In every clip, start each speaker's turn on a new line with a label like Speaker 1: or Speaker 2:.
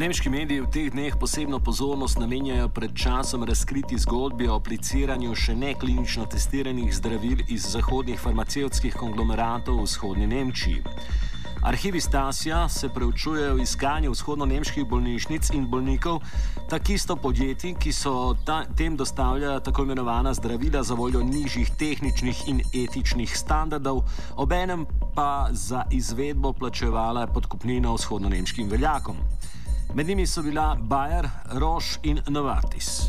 Speaker 1: Nemški mediji v teh dneh posebno pozornost namenjajo pred časom razkriti zgodbi o apliciranju še ne klinično testiranih zdravil iz zahodnih farmacevtskih konglomeratov v vzhodni Nemčiji. Arhivi Stasija se preučujejo v iskanju vzhodno-nemških bolnišnic in bolnikov, tako isto podjetij, ki so ta, tem dostavljali tako imenovana zdravila za voljo nižjih tehničnih in etičnih standardov, obenem pa za izvedbo plačevala podkupnino vzhodno-nemškim veljakom. Med njimi so bila Bayer, Roche in Novartis.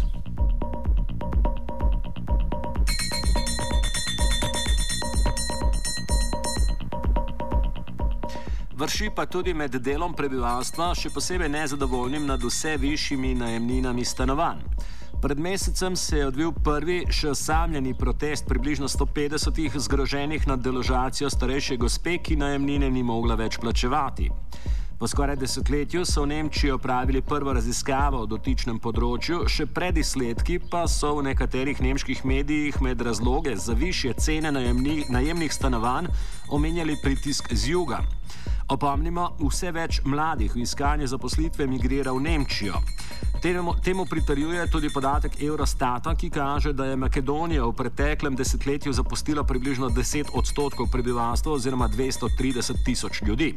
Speaker 1: Vrši pa tudi med delom prebivalstva, še posebej nezadovoljnim nad vse višjimi najemninami stanovanj. Pred mesecem se je odvil prvi, še osamljeni protest približno 150 zgroženih nad deložacijo starejše gospe, ki najemnine ni mogla več plačevati. Po skoraj desetletju so v Nemčiji opravili prvo raziskavo o dotičnem področju, še pred izsledki pa so v nekaterih nemških medijih med razloge za više cene najemnih stanovanj omenjali pritisk z juga. Opomnimo, vse več mladih v iskanju zaposlitve migrira v Nemčijo. Temu, pritarjuje tudi podatek Eurostata, ki kaže, da je Makedonija v preteklem desetletju zapustila približno 10 odstotkov prebivalstva oziroma 230 tisoč ljudi.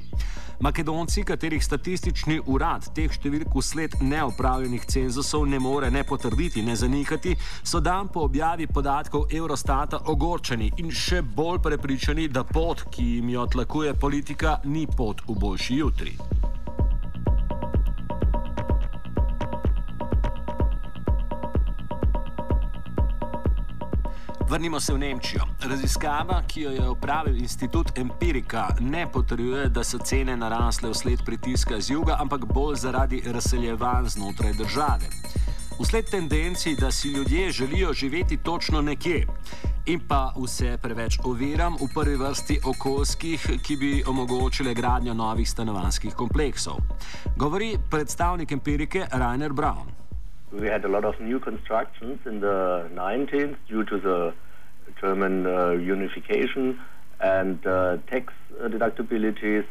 Speaker 1: Makedonci, katerih statistični urad teh številk usled neopravljenih cenzusov ne more ne potrditi, ne zanikati, so dan po objavi podatkov Eurostata ogorčeni in še bolj prepričani, da pot, ki jim jo tlakuje politika, ni pot v boljši jutri. Vrnimo se v Nemčijo. Raziskava, ki jo je opravil institut Empirika, ne potrjuje, da so cene narasle vsled pritiska z juga, ampak bolj zaradi razseljevanj znotraj države. Vsled tendenci, da si ljudje želijo živeti točno nekje in pa vse preveč oviram, v prvi vrsti okoljskih, ki bi omogočile gradnjo novih stanovanjskih kompleksov. Govori predstavnik Empirike Rainer Braun.
Speaker 2: We had a lot of new constructions in the 90s due to the German uh, unification and uh, tax deductibilities.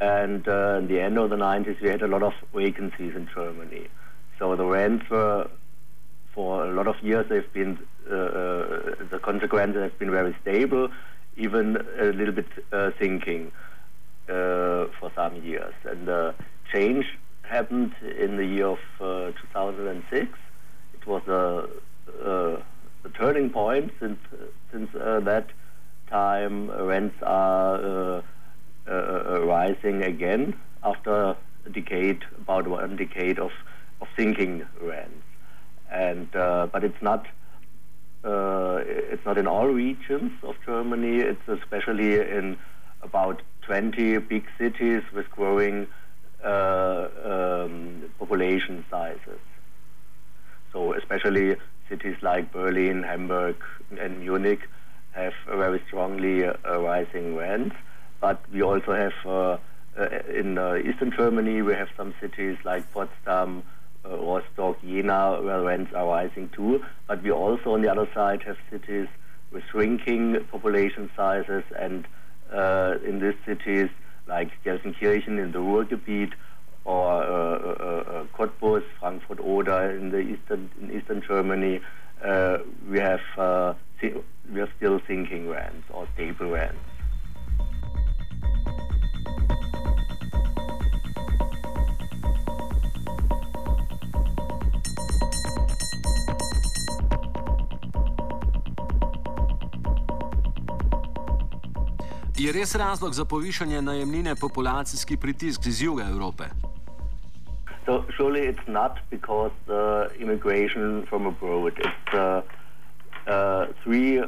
Speaker 2: And uh, in the end of the 90s, we had a lot of vacancies in Germany. So the rents were, for a lot of years, they've been, uh, uh, the consequences have been very stable, even a little bit uh, sinking for some years. And the change happened in the year of 2006. It was a a turning point since since uh, that time rents are uh, uh, rising again after a decade about one decade of of sinking rents and but it's not uh, it's not in all regions of Germany. It's especially in about 20 big cities with growing uh, um, population sizes. So especially cities like Berlin, Hamburg, and Munich have very strongly uh, rising rents. But we also have uh, uh, in eastern Germany, we have some cities like Potsdam, Rostock, Jena, where rents are rising too. But we also, on the other side, have cities with shrinking population sizes, and in these cities, like Gelsenkirchen in the Ruhrgebiet, or uh, uh, uh, Cottbus, Frankfurt Oder in the eastern in eastern Germany, we have we are still sinking rents or stable rents.
Speaker 1: Je res razlog za povišanje najemnine populacijski pritisk iz juga Evrope?
Speaker 2: So surely it's not because uh, immigration from abroad. It's uh, uh, three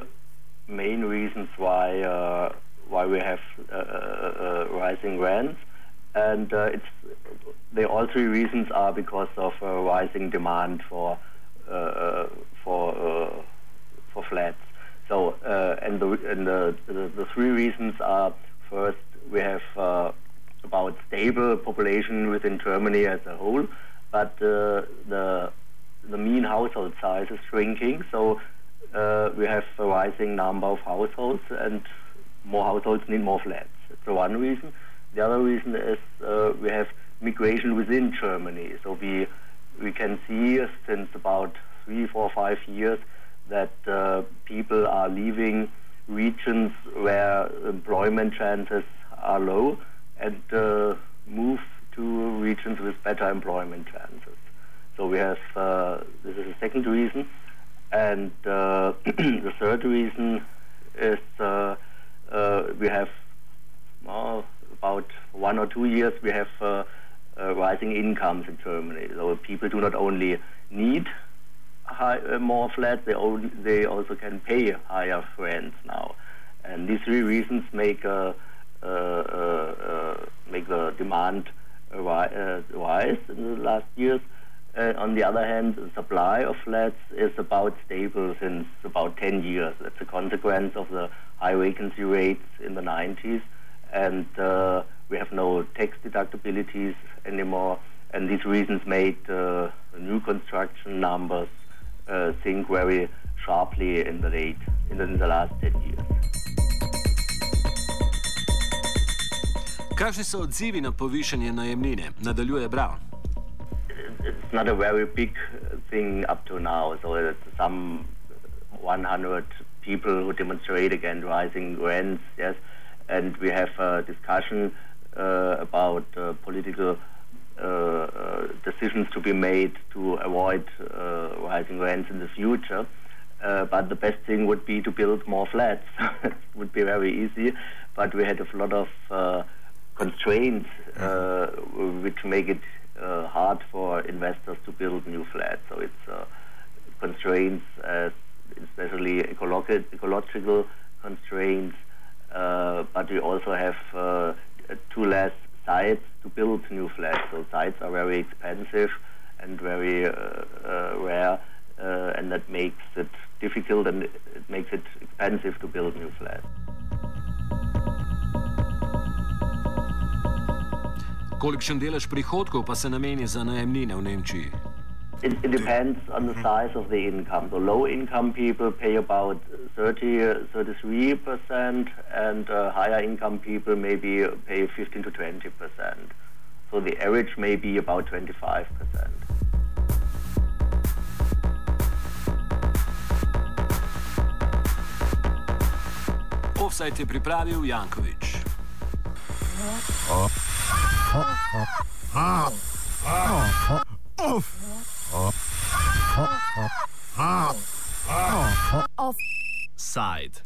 Speaker 2: main reasons why uh, why we have uh, uh, rising rents, and it's the all three reasons are because of rising demand for for for flats. So and the and the, the, the three reasons are first we have about stable population within Germany as a whole, but uh, the the mean household size is shrinking. So uh, we have a rising number of households, and more households need more flats. That's the one reason. The other reason is uh, we have migration within Germany. So we we can see since about three, four, five years that uh, people are leaving regions where employment chances are low and uh, move to regions with better employment chances. So we have uh, this is the second reason, and uh, the third reason is uh, uh, we have well, about one or two years we have uh, rising incomes in Germany. So people do not only need high, more flats, they, only, they also can pay higher rents now, and these three reasons make make the demand rise in the last years. Uh, on the other hand, the supply of flats is about stable since about 10 years. That's a consequence of the high vacancy rates in the 90s. And uh, we have no tax deductibilities anymore. And these reasons made uh, new construction numbers uh, sink very sharply in the, late, in the, in the last 10 years.
Speaker 1: Kakšni so odzivi na povišanje najemnine? Nadaljuje Braun.
Speaker 2: It's not a very big thing up to now. So it's some 100 people who demonstrate against rising rents, yes. And we have a discussion uh, about uh, political uh, uh decisions to be made to avoid uh, rising rents in the future. Uh, but the best thing would be to build more flats. it would be very easy. But we had a lot of constraints uh, which make it uh, hard for investors to build new flats. So it's uh, constraints, especially ecological, ecological constraints, but we also have two less sites to build new flats. So sites are very expensive and very rare, and that makes it difficult and it makes it expensive to build new flats.
Speaker 1: Kolikšen delež prihodkov pa se nameni za najemnine v Nemčiji?
Speaker 2: It, it depends on the size of the income. The low income people pay about 30, 33%, and uh, higher income people maybe pay 15 to 20%. So the average may be about 25%.
Speaker 1: Offside je pripravil Jankovič. Oh. Offside.